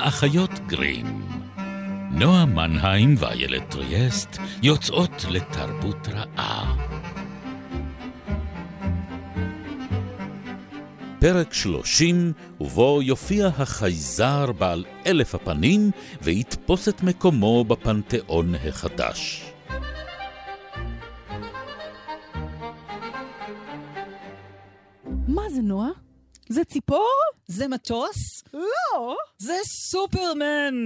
האחיות גרים. נועה מנהיים ואיילת טריאסט יוצאות לתרבות רעה. פרק שלושים, ובו יופיע החייזר בעל אלף הפנים ויתפוס את מקומו בפנתיאון החדש. מה זה, נועה? זה ציפור? זה מטוס? לא. זה סופרמן!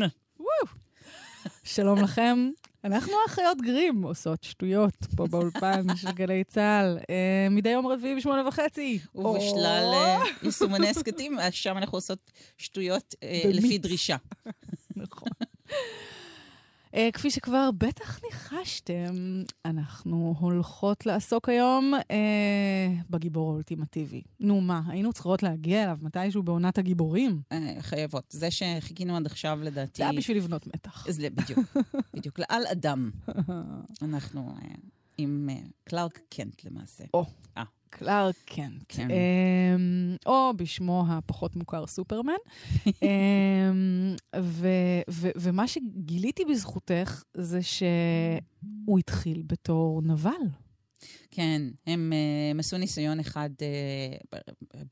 שלום לכם. אנחנו האחיות גרים עושות שטויות פה באולפן של גלי צה"ל, אה, מדי יום רביעי בשמונה וחצי. ובשלל או, אה, יישומני הסכתים, אז שם אנחנו עושות שטויות אה. לפי דרישה. נכון. אה, כפי שכבר בטח ניחשתם, אנחנו הולכות לעסוק היום אה, בגיבור האולטימטיבי. נו מה, היינו צריכות להגיע אליו מתישהו בעונת הגיבורים? אה, חייבות. זה שחיכינו עד עכשיו, לדעתי... זה היה בשביל לבנות מתח. זה בדיוק, בדיוק. לעל אדם. אנחנו אה, עם אה, קלארק קנט למעשה. או. אה. קלארק קנט. כן. אמ, או בשמו הפחות מוכר סופרמן. אמ, ו- ו- ומה שגיליתי בזכותך זה שהוא התחיל בתור נבל. כן, הם, אה, הם עשו ניסיון אחד, אה,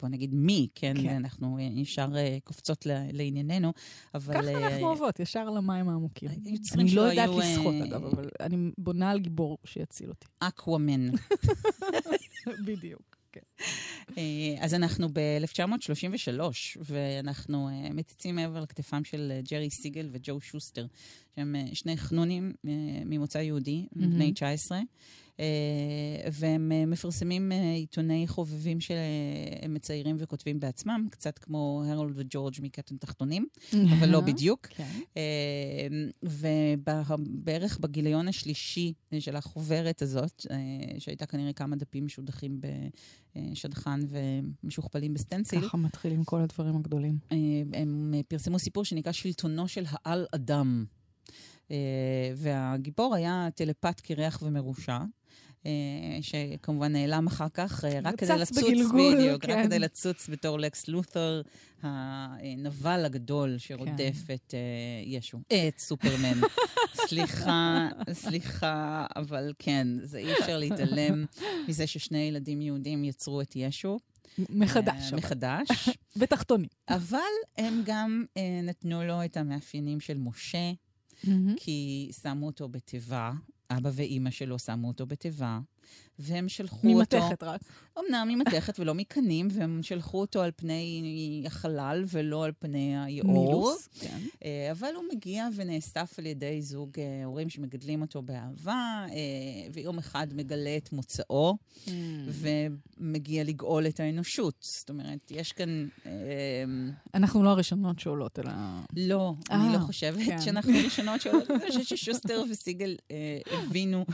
בוא נגיד מי, כן? כן. אנחנו אה, ישר קופצות לענייננו, אבל... ככה אנחנו אוהבות, ישר למים העמוקים. אני לא יודעת היו, לשחות, אגב, אבל אני בונה על גיבור שיציל אותי. אקוואמן. בדיוק. כן. אה, אז אנחנו ב-1933, ואנחנו אה, מציצים מעבר לכתפם של אה, ג'רי סיגל וג'ו שוסטר, שהם שני חנונים ממוצא יהודי. בני 19. אה, והם אה, מפרסמים אה, עיתוני חובבים שהם מציירים וכותבים בעצמם, קצת כמו הרולד וג'ורג' מקפטן תחתונים, אבל לא בדיוק. כן. ובערך בגיליון השלישי של החוברת הזאת, שהייתה כנראה כמה דפים משודכים בשדכן ומשוכפלים בסטנסיל, ככה מתחילים כל הדברים הגדולים. הם פרסמו סיפור שנקרא שלטונו של העל-אדם. אה, והגיבור היה טלפת קרח ומרושע. אה, שכמובן נעלם אחר כך, אה, רק כדי לצוץ, בגלגול, בדיוק, כן. רק כדי לצוץ בתור לקס לותר, הנבל הגדול שרודף כן. את אה, ישו, את סופרמן. סליחה, סליחה, אבל כן, זה אי אפשר להתעלם מזה ששני ילדים יהודים יצרו את ישו. מחדש. מחדש. בתחתונים. אבל הם גם נתנו לו את המאפיינים של משה, מהמם. כי שמו אותו בתיבה, אבא ואימא שלו שמו אותו בתיבה, והם שלחו אותו... ממתכת רק. אמנם ממתכת ולא מקנים, והם שלחו אותו על פני החלל ולא על פני היאור. נילוס. כן. אה, אבל הוא מגיע ונאסף על ידי זוג אה, הורים שמגדלים אותו באהבה, אה, ויום אחד מגלה את מוצאו, ומגיע לגאול את האנושות. זאת אומרת, יש כאן... אנחנו לא הראשונות שעולות ה... לא, אני לא חושבת כן. שאנחנו ראשונות שעולות. אני חושבת ששוסטר וסיגל הבינו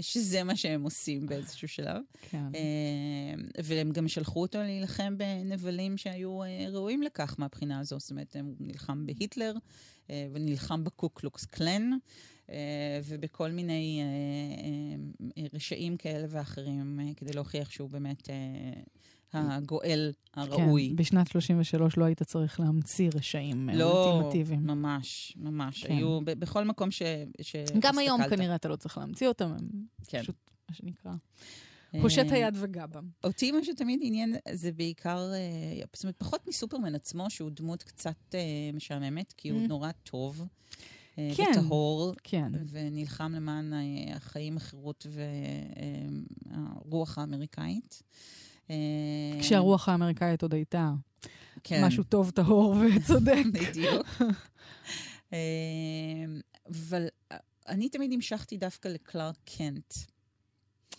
שזה מה שהם עושים באיזשהו שלב. כן. אה, והם גם שלחו אותו להילחם בנבלים שהיו אה, ראויים לכך מהבחינה הזו. זאת אומרת, הוא נלחם בהיטלר אה, ונלחם בקוקלוקס קלן. אה, ובכל מיני רשעים כאלה ואחרים, כדי להוכיח שהוא באמת הגואל הראוי. כן, בשנת 33 לא היית צריך להמציא רשעים לא, אולטימטיביים. ממש, ממש. כן. היו בכל מקום ש... ש גם היום. כנראה אתה לא צריך להמציא אותם, הם כן. פשוט, מה שנקרא, פושט אה, היד וגע בם. אותי מה שתמיד עניין זה בעיקר, אה, זאת אומרת, פחות מסופרמן עצמו, שהוא דמות קצת אה, משעממת, כי הוא Mm. נורא טוב. כן. וטהור, כן. ונלחם למען החיים, החירות והרוח האמריקאית. כשהרוח האמריקאית עוד הייתה כן. משהו טוב, טהור וצודק. בדיוק. אבל אני תמיד המשכתי דווקא לקלארק קנט.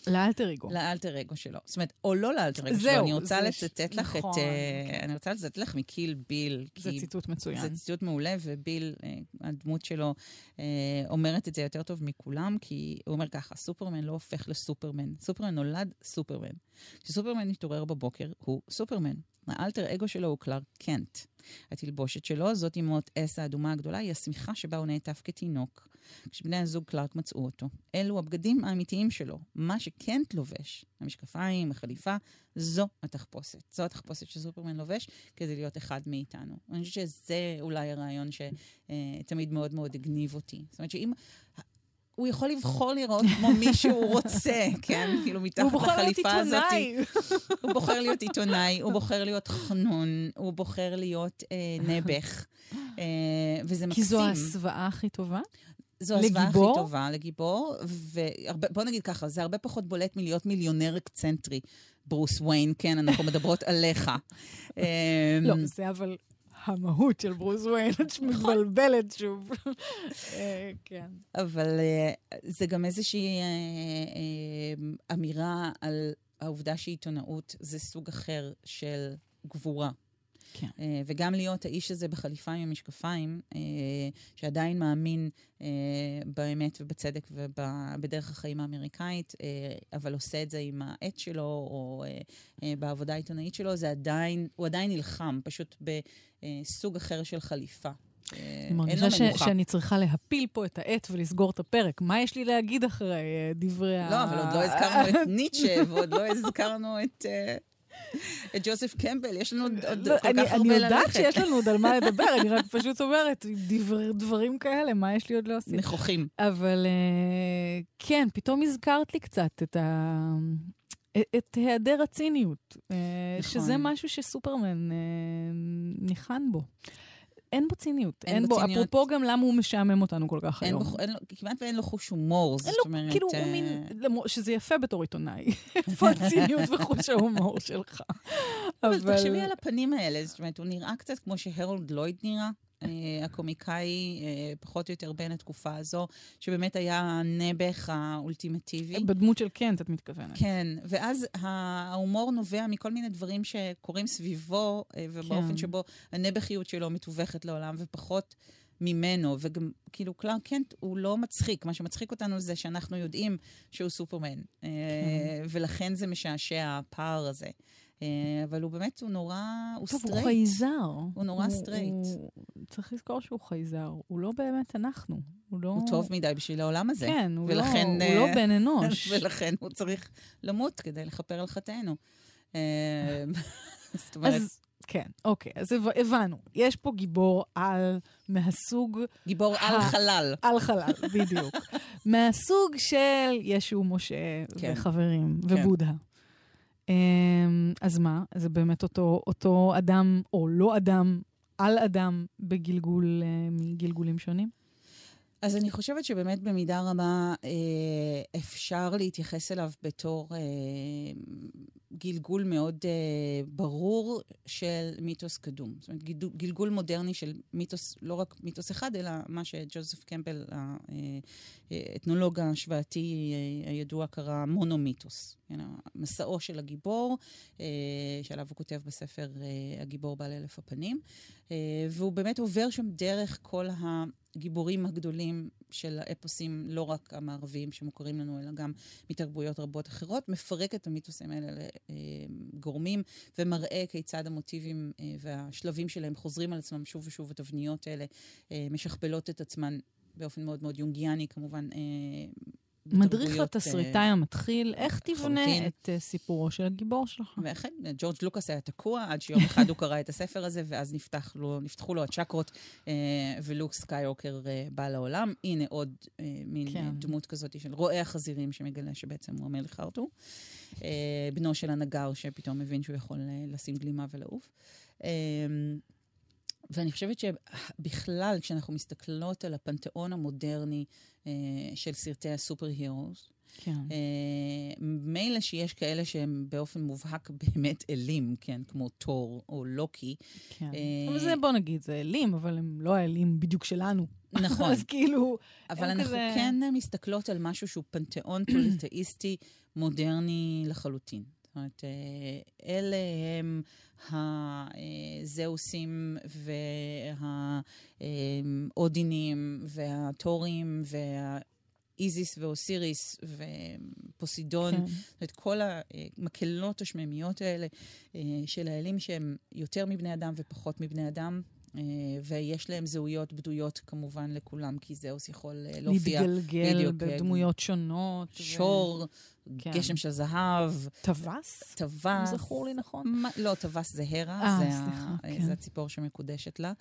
לאלטר אגו. לאלטר אגו שלו. זאת אומרת, או לא לאלטר אגו שלו, אני רוצה לצטט לך את... נכון, אה. אני רוצה לצטט לך מקיל ביל. זה ציטוט מצוין. זה ציטוט מעולה, וביל, אה, הדמות שלו, אה, אומרת את זה יותר טוב מכולם, כי הוא אומר ככה, סופרמן לא הופך לסופרמן. סופרמן נולד סופרמן. כשסופרמן מתעורר בבוקר, הוא סופרמן. האלטר אגו שלו הוא קלארק קנט. התלבושת שלו, זאת עם אות אס האדומה הגדולה, היא השמיכה שבה הוא נעטף כתינוק, כשבני הזוג קלארק מצאו אותו. אלו הבגדים האמיתיים שלו. מה שקנט לובש, המשקפיים, החליפה, זו התחפושת. זו התחפושת שסופרמן לובש כדי להיות אחד מאיתנו. אני חושבת שזה אולי הרעיון שתמיד מאוד מאוד הגניב אותי. זאת אומרת שאם... הוא יכול לבחור לראות כמו מי שהוא רוצה, כן? כאילו, מתחת לחליפה הזאת. הוא בוחר להיות עיתונאי. הוא בוחר להיות עיתונאי, הוא בוחר להיות חנון, הוא בוחר להיות אה, נעבך, אה, וזה מקסים. כי זו ההסוואה הכי טובה? זו ההסוואה הכי טובה לגיבור, ובוא נגיד ככה, זה הרבה פחות בולט מלהיות מיליונר אקצנטרי. ברוס ויין, כן, אנחנו מדברות עליך. לא, זה אבל המהות של ברוס וויין, את מתבלבלת שוב. אה, כן. אבל אה, זה גם איזושהי אה, אמירה על העובדה שעיתונאות זה סוג אחר של גבורה. כן. וגם להיות האיש הזה בחליפה עם המשקפיים, שעדיין מאמין באמת ובצדק ובדרך החיים האמריקאית, אבל עושה את זה עם העט שלו או בעבודה העיתונאית שלו, זה עדיין, הוא עדיין נלחם, פשוט בסוג אחר של חליפה. אני מרגישה ש- שאני צריכה להפיל פה את העט ולסגור את הפרק. מה יש לי להגיד אחרי דברי ה... לא, אבל עוד לא הזכרנו את ניטשה, ועוד לא הזכרנו את... את ג'וזף קמבל, יש לנו עוד לא, כל כך הרבה ללכת. אני יודעת שיש לנו עוד על מה לדבר, אני רק פשוט אומרת, דבר, דברים כאלה, מה יש לי עוד להוסיף? נכוחים. אבל uh, כן, פתאום הזכרת לי קצת את, ה, את היעדר הציניות, uh, נכון. שזה משהו שסופרמן ניחן בו. אין בו ציניות. אין, אין בו, ציניות. אפרופו גם למה הוא משעמם אותנו כל כך אין היום. בו, אין לו, כמעט ואין לו חוש הומור, זאת אומרת... לו, כאילו, הוא מין, שזה יפה בתור עיתונאי. איפה הציניות וחוש ההומור שלך? אבל תחשבי על הפנים האלה, זאת אומרת, הוא נראה קצת כמו שהרולד לויד נראה. אה, הקומיקאי, אה, פחות או יותר בין התקופה הזו, שבאמת היה הנעבך האולטימטיבי. בדמות של קנט, את מתכוונת. כן, ואז ההומור נובע מכל מיני דברים שקורים סביבו, אה, ובאופן כן. שבו הנעבכיות שלו מתווכת לעולם, ופחות... ממנו, וגם, כאילו, קלארק קנט הוא לא מצחיק. מה שמצחיק אותנו זה שאנחנו יודעים שהוא סופרמן, כן. ולכן זה משעשע הפער הזה. אה, אבל הוא באמת, הוא נורא, הוא טוב, סטרייט. הוא חייזר. הוא נורא הוא, סטרייט. הוא, צריך לזכור שהוא חייזר, הוא לא באמת אנחנו. הוא לא... הוא טוב מדי בשביל העולם הזה. כן, הוא, ולכן, לא, הוא לא בן אנוש. ולכן הוא צריך למות כדי לכפר על חטאינו. אה, זאת אומרת... אז... כן, אוקיי, אז הבנו. יש פה גיבור על מהסוג... גיבור ה... על חלל. על חלל, בדיוק. מהסוג של ישו, משה כן. וחברים, כן. ובודה. אמ, אז מה? זה באמת אותו, אותו אדם, או לא אדם, על אדם, בגלגול, אה, מגלגולים שונים? אז אני חושבת שבאמת במידה רבה אה, אפשר להתייחס אליו בתור אה, גלגול מאוד אה, ברור של מיתוס קדום. זאת אומרת, גלגול מודרני של מיתוס, לא רק מיתוס אחד, אלא מה שג'וזף קמפל, האתנולוג ההשוואתי אה, הידוע, קרא מונומיתוס. כן, מסעו של הגיבור, אה, שעליו הוא כותב בספר אה, הגיבור בעל אלף הפנים. אה, והוא באמת עובר שם דרך כל הגיבורים הגדולים של האפוסים, לא רק המערביים שמוכרים לנו, אלא גם מתרבויות רבות אחרות, מפרק את המיתוסים האלה לגורמים, ומראה כיצד המוטיבים והשלבים שלהם חוזרים על עצמם שוב ושוב, התבניות האלה משכפלות את עצמן באופן מאוד מאוד יונגיאני, כמובן. מדריך לתסריטאי uh, המתחיל, איך תבנה. את uh, סיפורו של הגיבור שלך. ואכן, ג'ורג' לוקאס היה תקוע עד שיום אחד הוא קרא את הספר הזה, ואז נפתח לו, נפתחו לו הצ'קרות, uh, ולוק סקייוקר uh, בא לעולם. הנה עוד מין כן. דמות כזאת של רועה החזירים שמגלה שבעצם הוא המלך ארתור. בנו של הנגר שפתאום מבין שהוא יכול לשים גלימה ולעוף. ואני חושבת שבכלל, כשאנחנו מסתכלות על הפנתיאון המודרני אה, של סרטי הסופר-הירוס, כן. אה, מילא שיש כאלה שהם באופן מובהק באמת אלים, כן, כמו תור או לוקי. כן. אה, אבל זה, בוא נגיד, זה אלים, אבל הם לא האלים בדיוק שלנו. נכון. אז כאילו, אבל אנחנו כזה... כן מסתכלות על משהו שהוא פנתיאון פוליטאיסטי מודרני לחלוטין. זאת אומרת, אה, אלה הם הזהוסים והאודינים והתורים וה... איזיס ואוסיריס ופוסידון, כן. זאת אומרת, כל המקהלות השמימיות האלה אה, של האלים שהם יותר מבני אדם ופחות מבני אדם. אה, ויש להם זהויות בדויות כמובן לכולם, כי זאוס יכול אה, להופיע. להתגלגל בדיוק, אה, בדמויות שונות. שור, כן. גשם של זהב, טווס? אם טווס. זכור לי נכון. מה- לא, טווס זה הרה, אה, זה, סליחה, ה- כן. זה הציפור שמקודשת לה.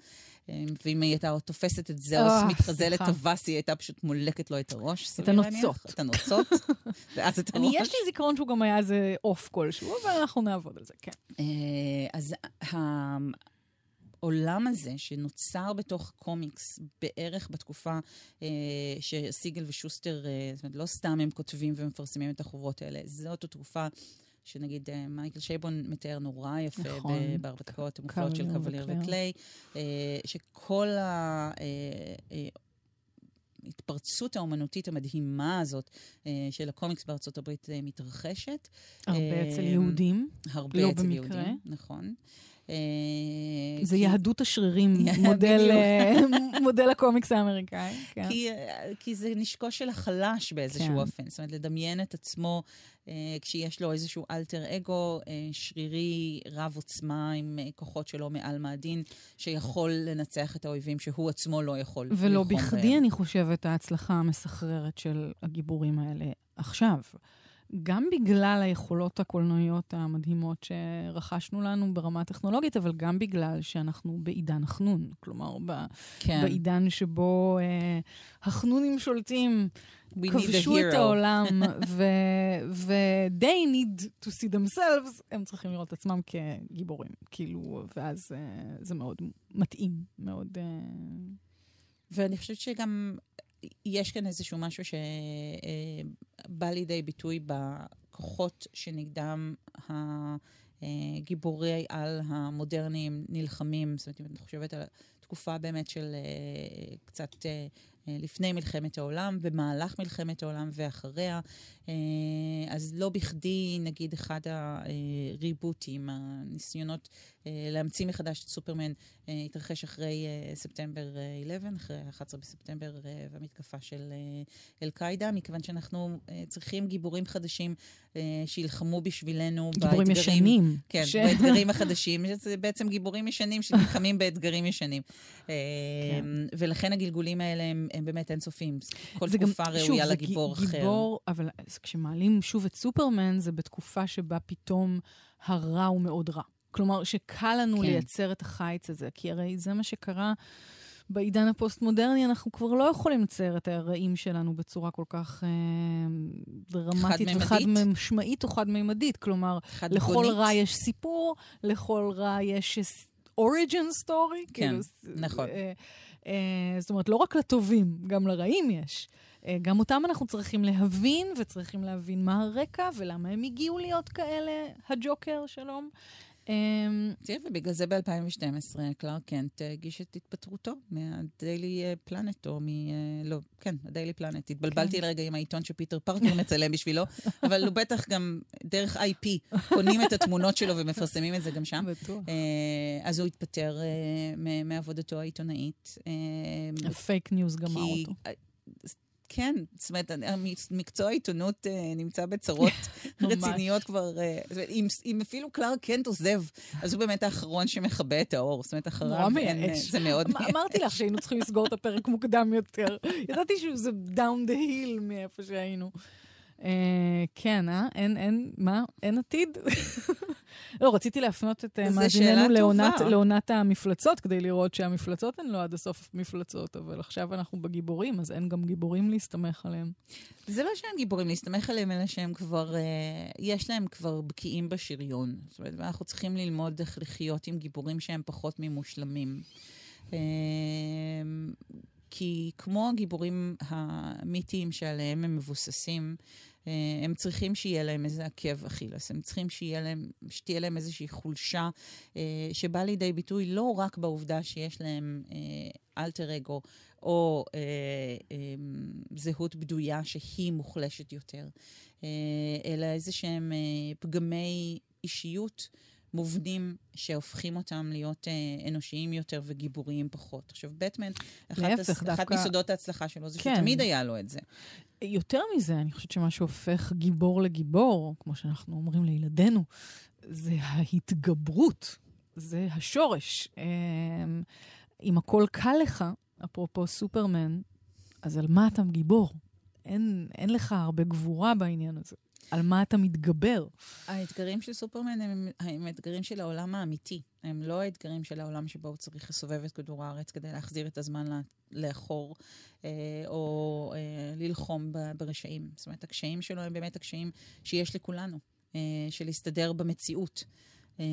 ואם היא הייתה תופסת את זאוס מתחזה. לטווס, היא הייתה פשוט מולקת לו את הראש, את. הנוצות. את הנוצות. ואז את הראש. אני, יש לי זיכרון שהוא גם היה איזה עוף כלשהו, אבל אנחנו נעבוד על זה, כן. אז העולם הזה שנוצר בתוך קומיקס בערך בתקופה אה, שסיגל ושוסטר, אה, זאת אומרת, לא סתם הם כותבים ומפרסמים את החוברות האלה, זאת התקופה שנגיד אה, מייקל שייבון מתאר נורא יפה נכון. בהרפתקאות המופלאות של קוואלייר. וקליי, אה, שכל ה... אה, אה, ההתפרצות האומנותית המדהימה הזאת אה, של הקומיקס בארצות הברית אה, מתרחשת. הרבה אה, אצל יהודים. הרבה לא אצל במקרה. יהודים, נכון. אה, זה כי- יהדות השרירים. מודל, אה, מודל הקומיקס האמריקאי. כן. כי, כי זה נשקו של החלש באיזשהו כן. אופן. זאת אומרת, לדמיין את עצמו אה, כשיש לו איזשהו אלטר אגו אה, שרירי, רב עוצמה, עם אה, כוחות שלו מעל מהדין, שיכול לנצח את האויבים שהוא עצמו לא יכול ולא בכדי, בהם. אני חושבת, ההצלחה המסחררת של הגיבורים האלה עכשיו. גם בגלל היכולות הקולנועיות המדהימות שרכשנו לנו ברמה הטכנולוגית, אבל גם בגלל שאנחנו בעידן החנון. כלומר, ב- כן. בעידן שבו אה, החנונים שולטים, We כבשו את. העולם, ו-they need to see themselves, הם צריכים לראות את עצמם כגיבורים. כאילו, ואז אה, זה מאוד מתאים, מאוד... אה, ואני חושבת שגם יש כאן איזשהו משהו שבא לידי ביטוי בכוחות שנגדם הגיבורי על המודרניים נלחמים. זאת אומרת, אם את חושבת על תקופה באמת של אה, קצת אה, אה, לפני מלחמת העולם, במהלך מלחמת העולם ואחריה, אה, אז לא בכדי, נגיד, אחד הריבוטים, הניסיונות אה, להמציא מחדש את סופרמן, אה, התרחש אחרי אה, ספטמבר אה, 11, אחרי 11 בספטמבר אה, והמתקפה של אה, אל-קאעידה, מכיוון שאנחנו אה, צריכים גיבורים חדשים אה, שילחמו בשבילנו גיבורים ישנים. כן, ש- באתגרים החדשים. זה בעצם גיבורים ישנים שנלחמים באתגרים ישנים. אה, כן. ולכן הגלגולים האלה הם, הם באמת אינסופיים. כל זה גם- תקופה ראויה שוב, לגיבור ג- אחר. גיבור, אבל אז כשמעלים שוב את סופרמן, זה בתקופה שבה פתאום הרע הוא מאוד רע. כלומר, שקל לנו כן. לייצר את החיץ הזה, כי הרי זה מה שקרה בעידן הפוסט-מודרני, אנחנו כבר לא יכולים לצייר את הרעים שלנו בצורה כל כך אה, דרמטית? וחד-משמעית או חד-מימדית. כלומר, חד לכל גונית. רע יש סיפור, לכל רע יש origin story. כן, נכון. אה, אה, זאת אומרת, לא רק לטובים, גם לרעים יש. אה, גם אותם אנחנו צריכים להבין, וצריכים להבין מה הרקע ולמה הם הגיעו להיות כאלה, הג'וקר, שלום. אה, תראה, ובגלל זה ב-2012 קלארק קנט אה, הגיש את התפטרותו מהדיילי פלנט, או מ... אה, לא, כן, הדיילי פלנט. התבלבלתי כן. לרגע עם העיתון שפיטר פארקר מצלם בשבילו, אבל הוא בטח גם דרך AP קונים את התמונות שלו ומפרסמים את זה גם שם. בטוח. אה, אז הוא התפטר אה, מעבודתו העיתונאית. אה, הפייק ניוז גמר אותו. כן, זאת אומרת, מקצוע העיתונות אה, נמצא בצרות. רציניות כבר. אה, אם, אם אפילו קלארק קנט עוזב, אז הוא באמת האחרון שמכבה את האור. זאת אומרת, אחריו נורא. אה, מייאש. זה מאוד אמ- מייאש. אמרתי לך שהיינו צריכים לסגור את הפרק מוקדם יותר. ידעתי שזה down the hill מאיפה שהיינו. כן, אה? אין, אין, מה? אין עתיד? לא, רציתי להפנות את אה, מאזיננו לעונת. לעונת המפלצות, כדי לראות שהמפלצות הן לא עד הסוף מפלצות, אבל עכשיו אנחנו בגיבורים, אז אין גם גיבורים להסתמך עליהם. זה לא שהם גיבורים להסתמך עליהם, אלא שהם כבר, אה, יש להם כבר בקיאים בשריון. זאת אומרת, ואנחנו צריכים ללמוד איך לחיות עם גיבורים שהם פחות ממושלמים. אה, כי כמו הגיבורים המיתיים שעליהם הם מבוססים, הם צריכים שיהיה להם איזה עקב אכילס, הם צריכים שיהיה להם, שתהיה להם איזושהי חולשה אה, שבאה לידי ביטוי לא רק בעובדה שיש להם אה, אלטר אגו או אה, אה, זהות בדויה שהיא מוחלשת יותר, אה, אלא איזה שהם אה, פגמי אישיות מובנים שהופכים אותם להיות אה, אנושיים יותר וגיבוריים פחות. עכשיו, בטמן, אחת, להפך, הס... דווקא- אחת מסודות ההצלחה שלו זה כן. שתמיד היה לו את זה. יותר מזה, אני חושבת שמה שהופך גיבור לגיבור, כמו שאנחנו אומרים לילדינו, זה ההתגברות, זה השורש. אמ, אם הכל קל לך, אפרופו סופרמן, אז על מה אתה גיבור? אין, אין לך הרבה גבורה בעניין הזה. על מה אתה מתגבר? האתגרים של סופרמן הם, הם אתגרים של העולם האמיתי. הם לא האתגרים של העולם שבו הוא צריך לסובב את כדור הארץ כדי להחזיר את הזמן לאחור, אה, או אה, ללחום ברשעים. זאת אומרת, הקשיים שלו הם באמת הקשיים שיש לכולנו, אה, של להסתדר במציאות. אה,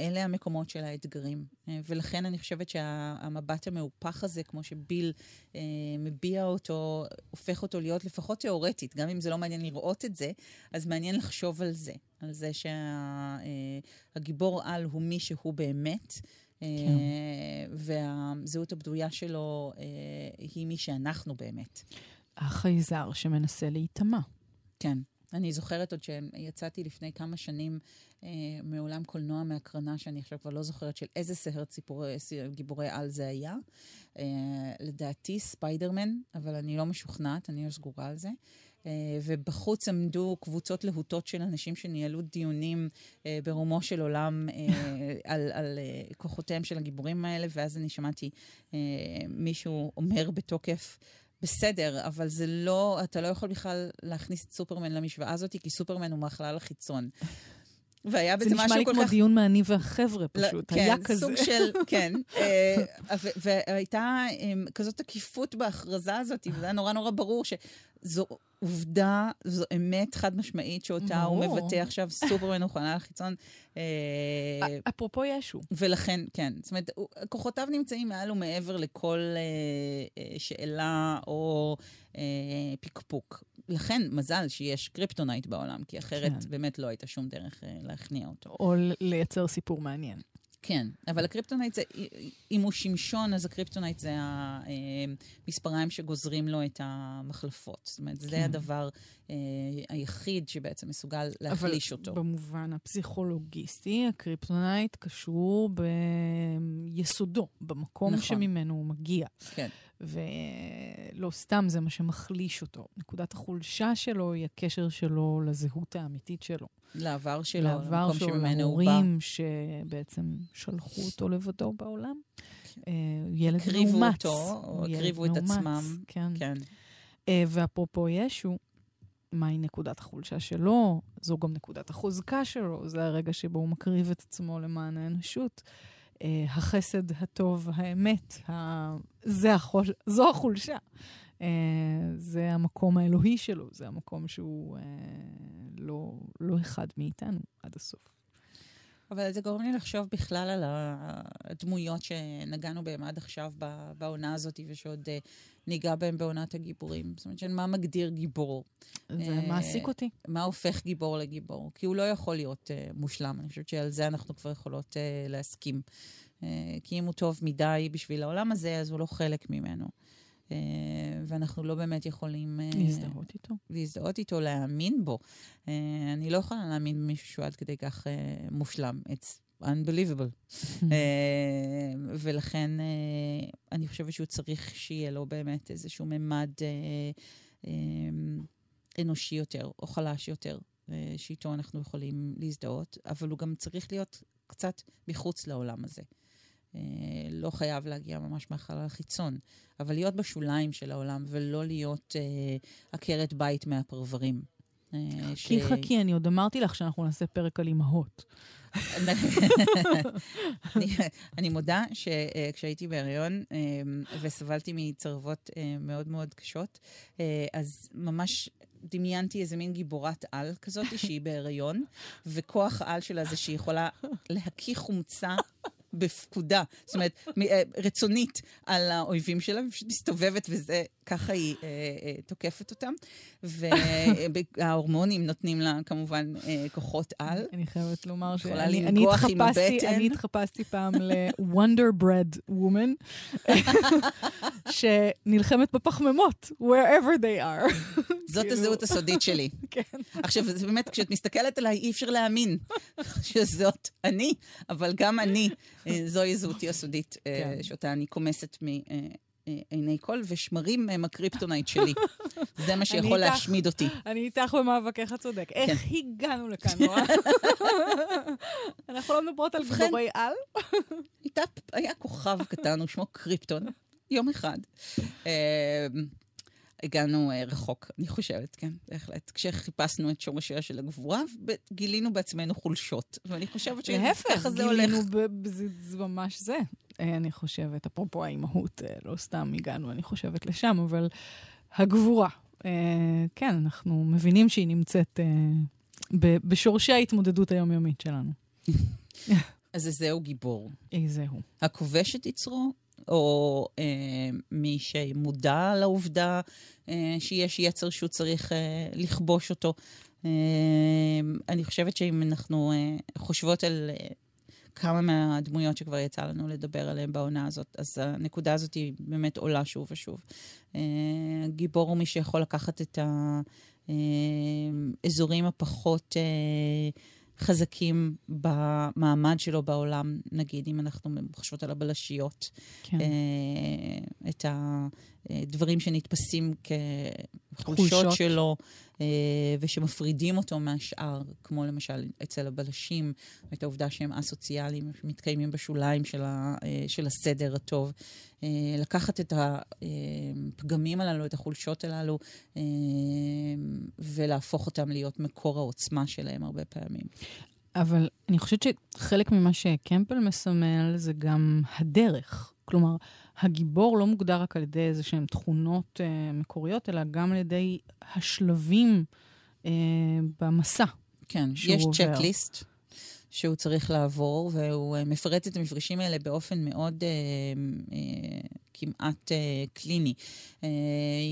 אלה המקומות של האתגרים. אה, ולכן אני חושבת שהמבט המהופך הזה, כמו שביל אה, מביע אותו, הופך אותו להיות לפחות תיאורטית, גם אם זה לא מעניין לראות את זה, אז מעניין לחשוב על זה, על זה שהגיבור על הוא מי שהוא באמת. אה, והזהות הבדויה שלו אה, היא מי שאנחנו באמת. החייזר שמנסה להיטמע. כן. אני זוכרת עוד שיצאתי לפני כמה שנים אה, מעולם קולנוע מהקרנה, שאני עכשיו כבר לא זוכרת של איזה סרט סיפורי, גיבורי על זה היה. אה, לדעתי ספיידרמן, אבל אני לא משוכנעת, אני לא סגורה על זה. אה, ובחוץ עמדו קבוצות להוטות של אנשים שניהלו דיונים אה, ברומו של עולם אה, על, על אה, כוחותיהם של הגיבורים האלה, ואז אני שמעתי אה, מישהו אומר בתוקף, בסדר, אבל זה לא, אתה לא יכול בכלל להכניס את סופרמן למשוואה הזאת, כי סופרמן הוא מהחלל החיצון. והיה זה בזה נשמע משהו לי כל כמו כך... דיון מעני והחבר'ה לא, פשוט, כן, היה כזה. סוג של, כן. אה, והייתה אמ, כזאת תקיפות בהכרזה הזאת, וזה היה נורא נורא ברור שזו עובדה, זו אמת חד משמעית שאותה הוא. מבטא עכשיו, סופרמן הוא חלל החיצון. אה, אפרופו ישו. ולכן, כן. זאת אומרת, כוחותיו נמצאים מעל ומעבר לכל אה, אה, שאלה או פקפוק. לכן, מזל שיש קריפטונייט בעולם, כי אחרת כן. באמת לא הייתה שום דרך להכניע אותו. או לייצר סיפור מעניין. כן, אבל הקריפטונייט זה, אם הוא שמשון, אז הקריפטונייט זה המספריים שגוזרים לו את המחלפות. זאת אומרת, זה כן. הדבר אה, היחיד שבעצם מסוגל להחליש אותו. במובן הפסיכולוגיסטי, הקריפטונייט קשור ביסודו, במקום נכון. שממנו הוא מגיע. כן. ולא סתם זה מה שמחליש אותו. נקודת החולשה שלו היא הקשר שלו לזהות האמיתית שלו. לעבר שלו, לעבר שלו. להורים שבעצם שלחו אותו לבדו בעולם. אה, הוא ילד הקריבו מאומץ. אותו, או הקריבו את עצמם. כן. כן. אה, ואפרופו ישו, מהי נקודת החולשה שלו? זו גם נקודת החוזקה שלו, זה הרגע שבו הוא מקריב את עצמו למען האנושות. אה, החסד, הטוב, האמת, ה... זה החוש... זו החולשה. אה, זה המקום האלוהי שלו, זה המקום שהוא אה, לא, לא אחד מאיתנו עד הסוף. אבל זה גורם לי לחשוב בכלל על הדמויות שנגענו בהן עד עכשיו בעונה הזאת, ושעוד אה, ניגע בהן בעונת הגיבורים. זאת אומרת, של מה מגדיר גיבור? זה אה, מעסיק אותי. מה הופך גיבור לגיבור? כי הוא לא יכול להיות uh, מושלם. אני חושבת שעל זה אנחנו כבר יכולות uh, להסכים. Uh, כי אם הוא טוב מדי בשביל העולם הזה, אז הוא לא חלק ממנו. Uh, ואנחנו לא באמת יכולים... Uh, להזדהות איתו. להזדהות איתו, להאמין בו. Uh, אני לא יכולה להאמין במישהו שהוא עד כדי כך מושלם. It's unbelievable. uh, ולכן uh, אני חושבת שהוא צריך שיהיה לו באמת איזשהו ממד um, אנושי יותר, או חלש יותר, שאיתו אנחנו יכולים להזדהות, אבל הוא גם צריך להיות קצת מחוץ לעולם הזה. לא חייב להגיע ממש מהחלל החיצון, אבל להיות בשוליים של העולם, ולא להיות עקרת בית מהפרברים. Uh, כי חכי, אני עוד אמרתי לך שאנחנו נעשה פרק על אימהות. אני, אני מודה שכשהייתי בהריון אה, וסבלתי מצרבות אה, מאוד מאוד קשות, אה, אז ממש דמיינתי איזה מין גיבורת על כזאת שהיא בהריון, וכוח העל שלה זה שהיא יכולה להקיא חומצה. בפקודה, זאת אומרת, אה, רצונית על האויבים שלה, ופשוט מסתובבת וזה ככה היא אה, אה, תוקפת אותם, וההורמונים נותנים לה כמובן אה, כוחות על. אני חייבת לומר שאני אני התחפשתי. אני התחפשתי פעם ל-Wonder Bread Woman, שנלחמת בפחמימות, wherever they are. זאת כאילו- הזהות הסודית שלי. כן. עכשיו, זה באמת, כשאת מסתכלת עליי, אי אפשר להאמין שזאת אני, אבל גם אני, אה, זוהי זהותי הסודית, אה, כן. שאותה אני כומסת מעיני כל, ושמרים הם הקריפטונייט שלי. זה מה שיכול איתך. להשמיד אותי. אני איתך במאבקך הצודק. איך הגענו לכאן, נועה? אנחנו לא מדברות על גיבורי על? הייתה, היה כוכב קטן, הוא שמו קריפטון, יום אחד. הגענו אה, רחוק, אני חושבת, כן, בהחלט. כשחיפשנו את שורשיה של הגבורה, גילינו בעצמנו חולשות. ואני חושבת להפך, שככה זה הולך. גילינו, ב- ב- זה זה ממש זה. אה, אני חושבת, אפרופו האימהות, אה, לא סתם הגענו, אני חושבת, לשם, אבל הגבורה. כן, אנחנו מבינים שהיא נמצאת בשורשי ההתמודדות היומיומית שלנו. אז זהו גיבור. איזה הוא. הכובש את יצרו, או אה, מי שמודע לעובדה אה, שיש יצר שהוא צריך אה, לכבוש אותו. אה, אני חושבת שאם אנחנו אה, חושבות על אה, כמה מהדמויות שכבר יצא לנו לדבר עליהן בעונה הזאת, אז הנקודה הזאת היא באמת עולה שוב ושוב. אה, גיבור הוא מי שיכול לקחת את האזורים הפחות... אה, חזקים במעמד שלו בעולם, נגיד, אם אנחנו חושבות על הבלשיות, כן. אה, את הדברים שנתפסים כחולשות חולשות. שלו, אה, ושמפרידים אותו מהשאר, כמו למשל אצל הבלשים, את העובדה שהם א-סוציאליים, שמתקיימים בשוליים של, ה, אה, של הסדר הטוב. אה, לקחת את הפגמים הללו, את החולשות הללו, ולהפוך אותם להיות מקור העוצמה שלהם הרבה פעמים. אבל אני חושבת שחלק ממה שקמפל מסמל זה גם הדרך. כלומר, הגיבור לא מוגדר רק על ידי איזה שהן תכונות אה, מקוריות, אלא גם על ידי השלבים אה, במסע. כן, יש עובר. צ'קליסט שהוא צריך לעבור, והוא אה, מפרט את המפגשים האלה באופן מאוד אה, אה, כמעט אה, קליני. אה,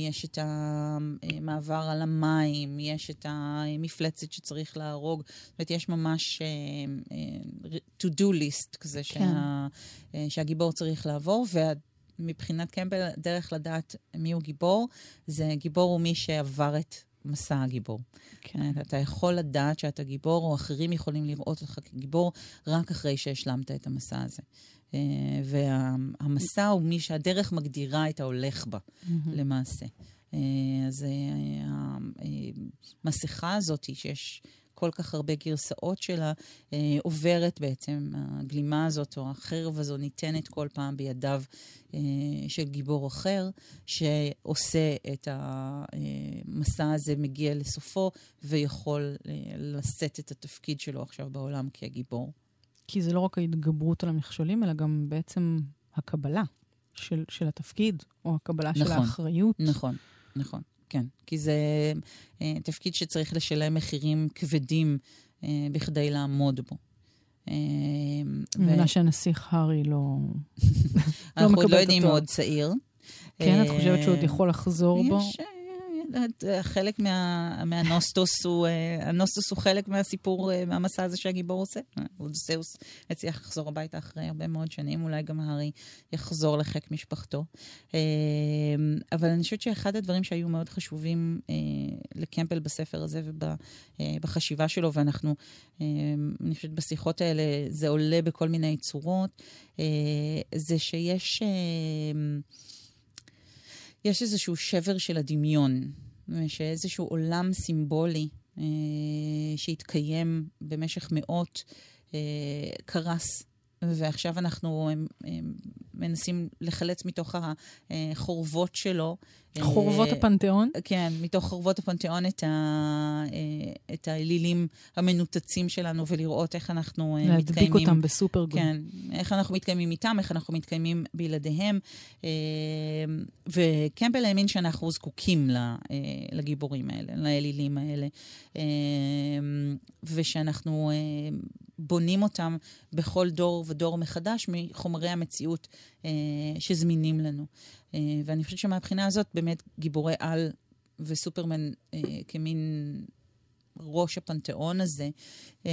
יש את המעבר על המים, יש את המפלצת שצריך להרוג. זאת אומרת, יש ממש אה, אה, to-do list כזה כן. שה, אה, שהגיבור צריך לעבור, וה... מבחינת קמפל, הדרך לדעת מיהו גיבור, זה גיבור הוא מי שעבר את מסע הגיבור. כן. אתה יכול לדעת שאתה גיבור, או אחרים יכולים לראות אותך כגיבור, רק אחרי שהשלמת את המסע הזה. אה, והמסע הוא מי שהדרך מגדירה את ההולך בה, למעשה. אה, אז אה, המסכה הזאת, שיש כל כך הרבה גרסאות שלה, אה, עוברת בעצם, הגלימה הזאת או החרב הזו ניתנת כל פעם בידיו אה, של גיבור אחר, שעושה את המסע הזה, מגיע לסופו, ויכול אה, לשאת את התפקיד שלו עכשיו בעולם כגיבור. כי זה לא רק ההתגברות על המכשולים, אלא גם בעצם הקבלה של, של התפקיד, או הקבלה של נכון. האחריות. נכון, נכון, כן. כי זה אה, תפקיד שצריך לשלם מחירים כבדים אה, בכדי לעמוד בו. אה, ו- מבינה שהנסיך הארי לא... אנחנו עוד מקבל לא יודעים, הוא. עוד צעיר. כן, את אה, חושבת שהוא עוד יכול לחזור בו? יש, אה, אה, חלק מה, מהנוסטוס הוא, אה, הנוסטוס הוא חלק מהסיפור, אה, מהמסע הזה שהגיבור עושה. אה, אודוסאוס הצליח לחזור הביתה אחרי הרבה מאוד שנים, אולי גם הארי יחזור לחיק משפחתו. אה, אבל אני חושבת שאחד הדברים שהיו מאוד חשובים אה, לקמפל בספר הזה ובחשיבה שלו, ואנחנו, אה, אני חושבת בשיחות האלה זה עולה בכל מיני צורות, אה, זה שיש... יש איזשהו שבר של הדמיון, שאיזשהו עולם סימבולי אה, שהתקיים במשך מאות אה, קרס, ועכשיו אנחנו אה, אה, מנסים לחלץ מתוך החורבות שלו. אה, חורבות הפנתיאון? כן, מתוך חורבות הפנתיאון את, ה, אה, את האלילים המנותצים שלנו, ולראות איך אנחנו אה, להדביק מתקיימים. אותם בסופר. כן, איך אנחנו מתקיימים איתם, איך אנחנו מתקיימים בלעדיהם. וקמפל האמין שאנחנו זקוקים לגיבורים האלה, לאלילים האלה, ושאנחנו בונים אותם בכל דור ודור מחדש מחומרי המציאות אה, שזמינים לנו. אה, ואני חושבת שמבחינה הזאת באמת גיבורי על וסופרמן אה, כמין ראש הפנתיאון הזה, אה,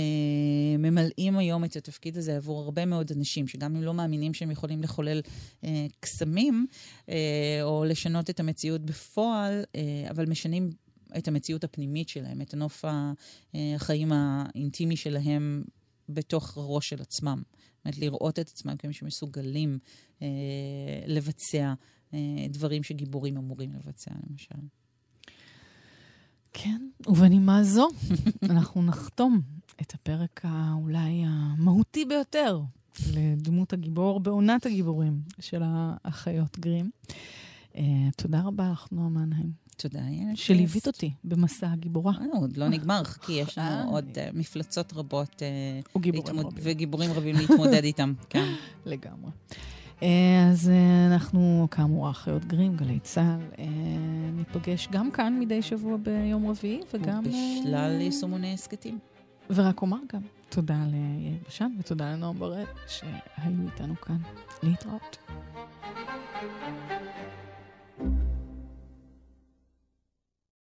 ממלאים היום את התפקיד הזה עבור הרבה מאוד אנשים, שגם אם לא מאמינים שהם יכולים לחולל אה, קסמים, אה, או לשנות את המציאות בפועל, אה, אבל משנים את המציאות הפנימית שלהם, את הנוף החיים האינטימי שלהם בתוך הראש של עצמם. זאת אומרת, לראות את עצמם כמי שמסוגלים אה, לבצע אה, דברים שגיבורים אמורים לבצע, למשל. כן, ובנימה זו, אנחנו נחתום את הפרק האולי המהותי ביותר לדמות הגיבור בעונת הגיבורים של האחיות גרים. Uh, תודה רבה לך, נועה מנהיים. תודה, יעל. שליווית אותי במסע הגיבורה. אה, עוד לא נגמר, כי יש לנו עוד מפלצות רבות וגיבורים רבים להתמודד איתם. כן. לגמרי. אה, אז אה, אנחנו, כאמור, האחיות גרים, גלי צה"ל, אה, ניפגש גם כאן מדי שבוע ביום רביעי, וגם... בשלל יישומוני הסכתים. ורק אומר גם תודה ליאיר בשן ותודה לנועם בראל שהיו איתנו כאן. להתראות. thank you